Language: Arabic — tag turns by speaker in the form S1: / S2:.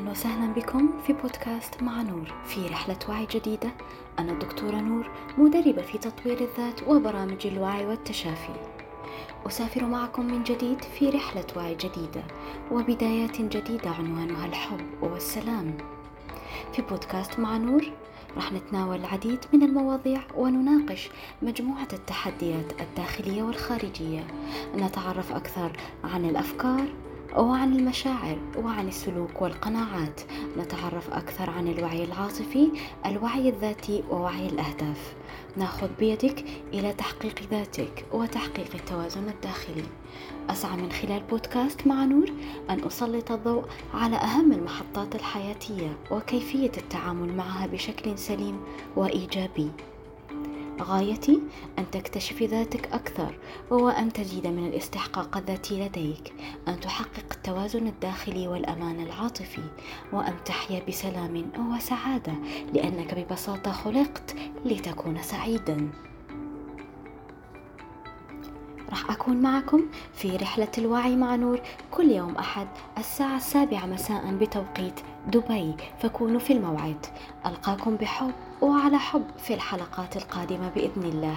S1: وسهلا بكم في بودكاست مع نور. في رحلة وعي جديدة أنا الدكتورة نور مدربة في تطوير الذات وبرامج الوعي والتشافي. أسافر معكم من جديد في رحلة وعي جديدة وبدايات جديدة عنوانها الحب والسلام. في بودكاست مع نور راح نتناول العديد من المواضيع ونناقش مجموعة التحديات الداخلية والخارجية. نتعرف أكثر عن الأفكار وعن المشاعر وعن السلوك والقناعات. نتعرف أكثر عن الوعي العاطفي الوعي الذاتي ووعي الأهداف. ناخذ بيدك إلى تحقيق ذاتك وتحقيق التوازن الداخلي. أسعى من خلال بودكاست مع نور أن أسلط الضوء على أهم المحطات الحياتية وكيفية التعامل معها بشكل سليم وإيجابي. غايتي أن تكتشف ذاتك أكثر وأن تزيد من الاستحقاق الذاتي لديك أن تحقق التوازن الداخلي والأمان العاطفي وأن تحيا بسلام وسعادة لأنك ببساطة خلقت لتكون سعيدا. راح أكون معكم في رحلة الوعي مع نور كل يوم أحد الساعة السابعة مساء بتوقيت دبي. فكونوا في الموعد. ألقاكم بحب وعلى حب في الحلقات القادمة بإذن الله.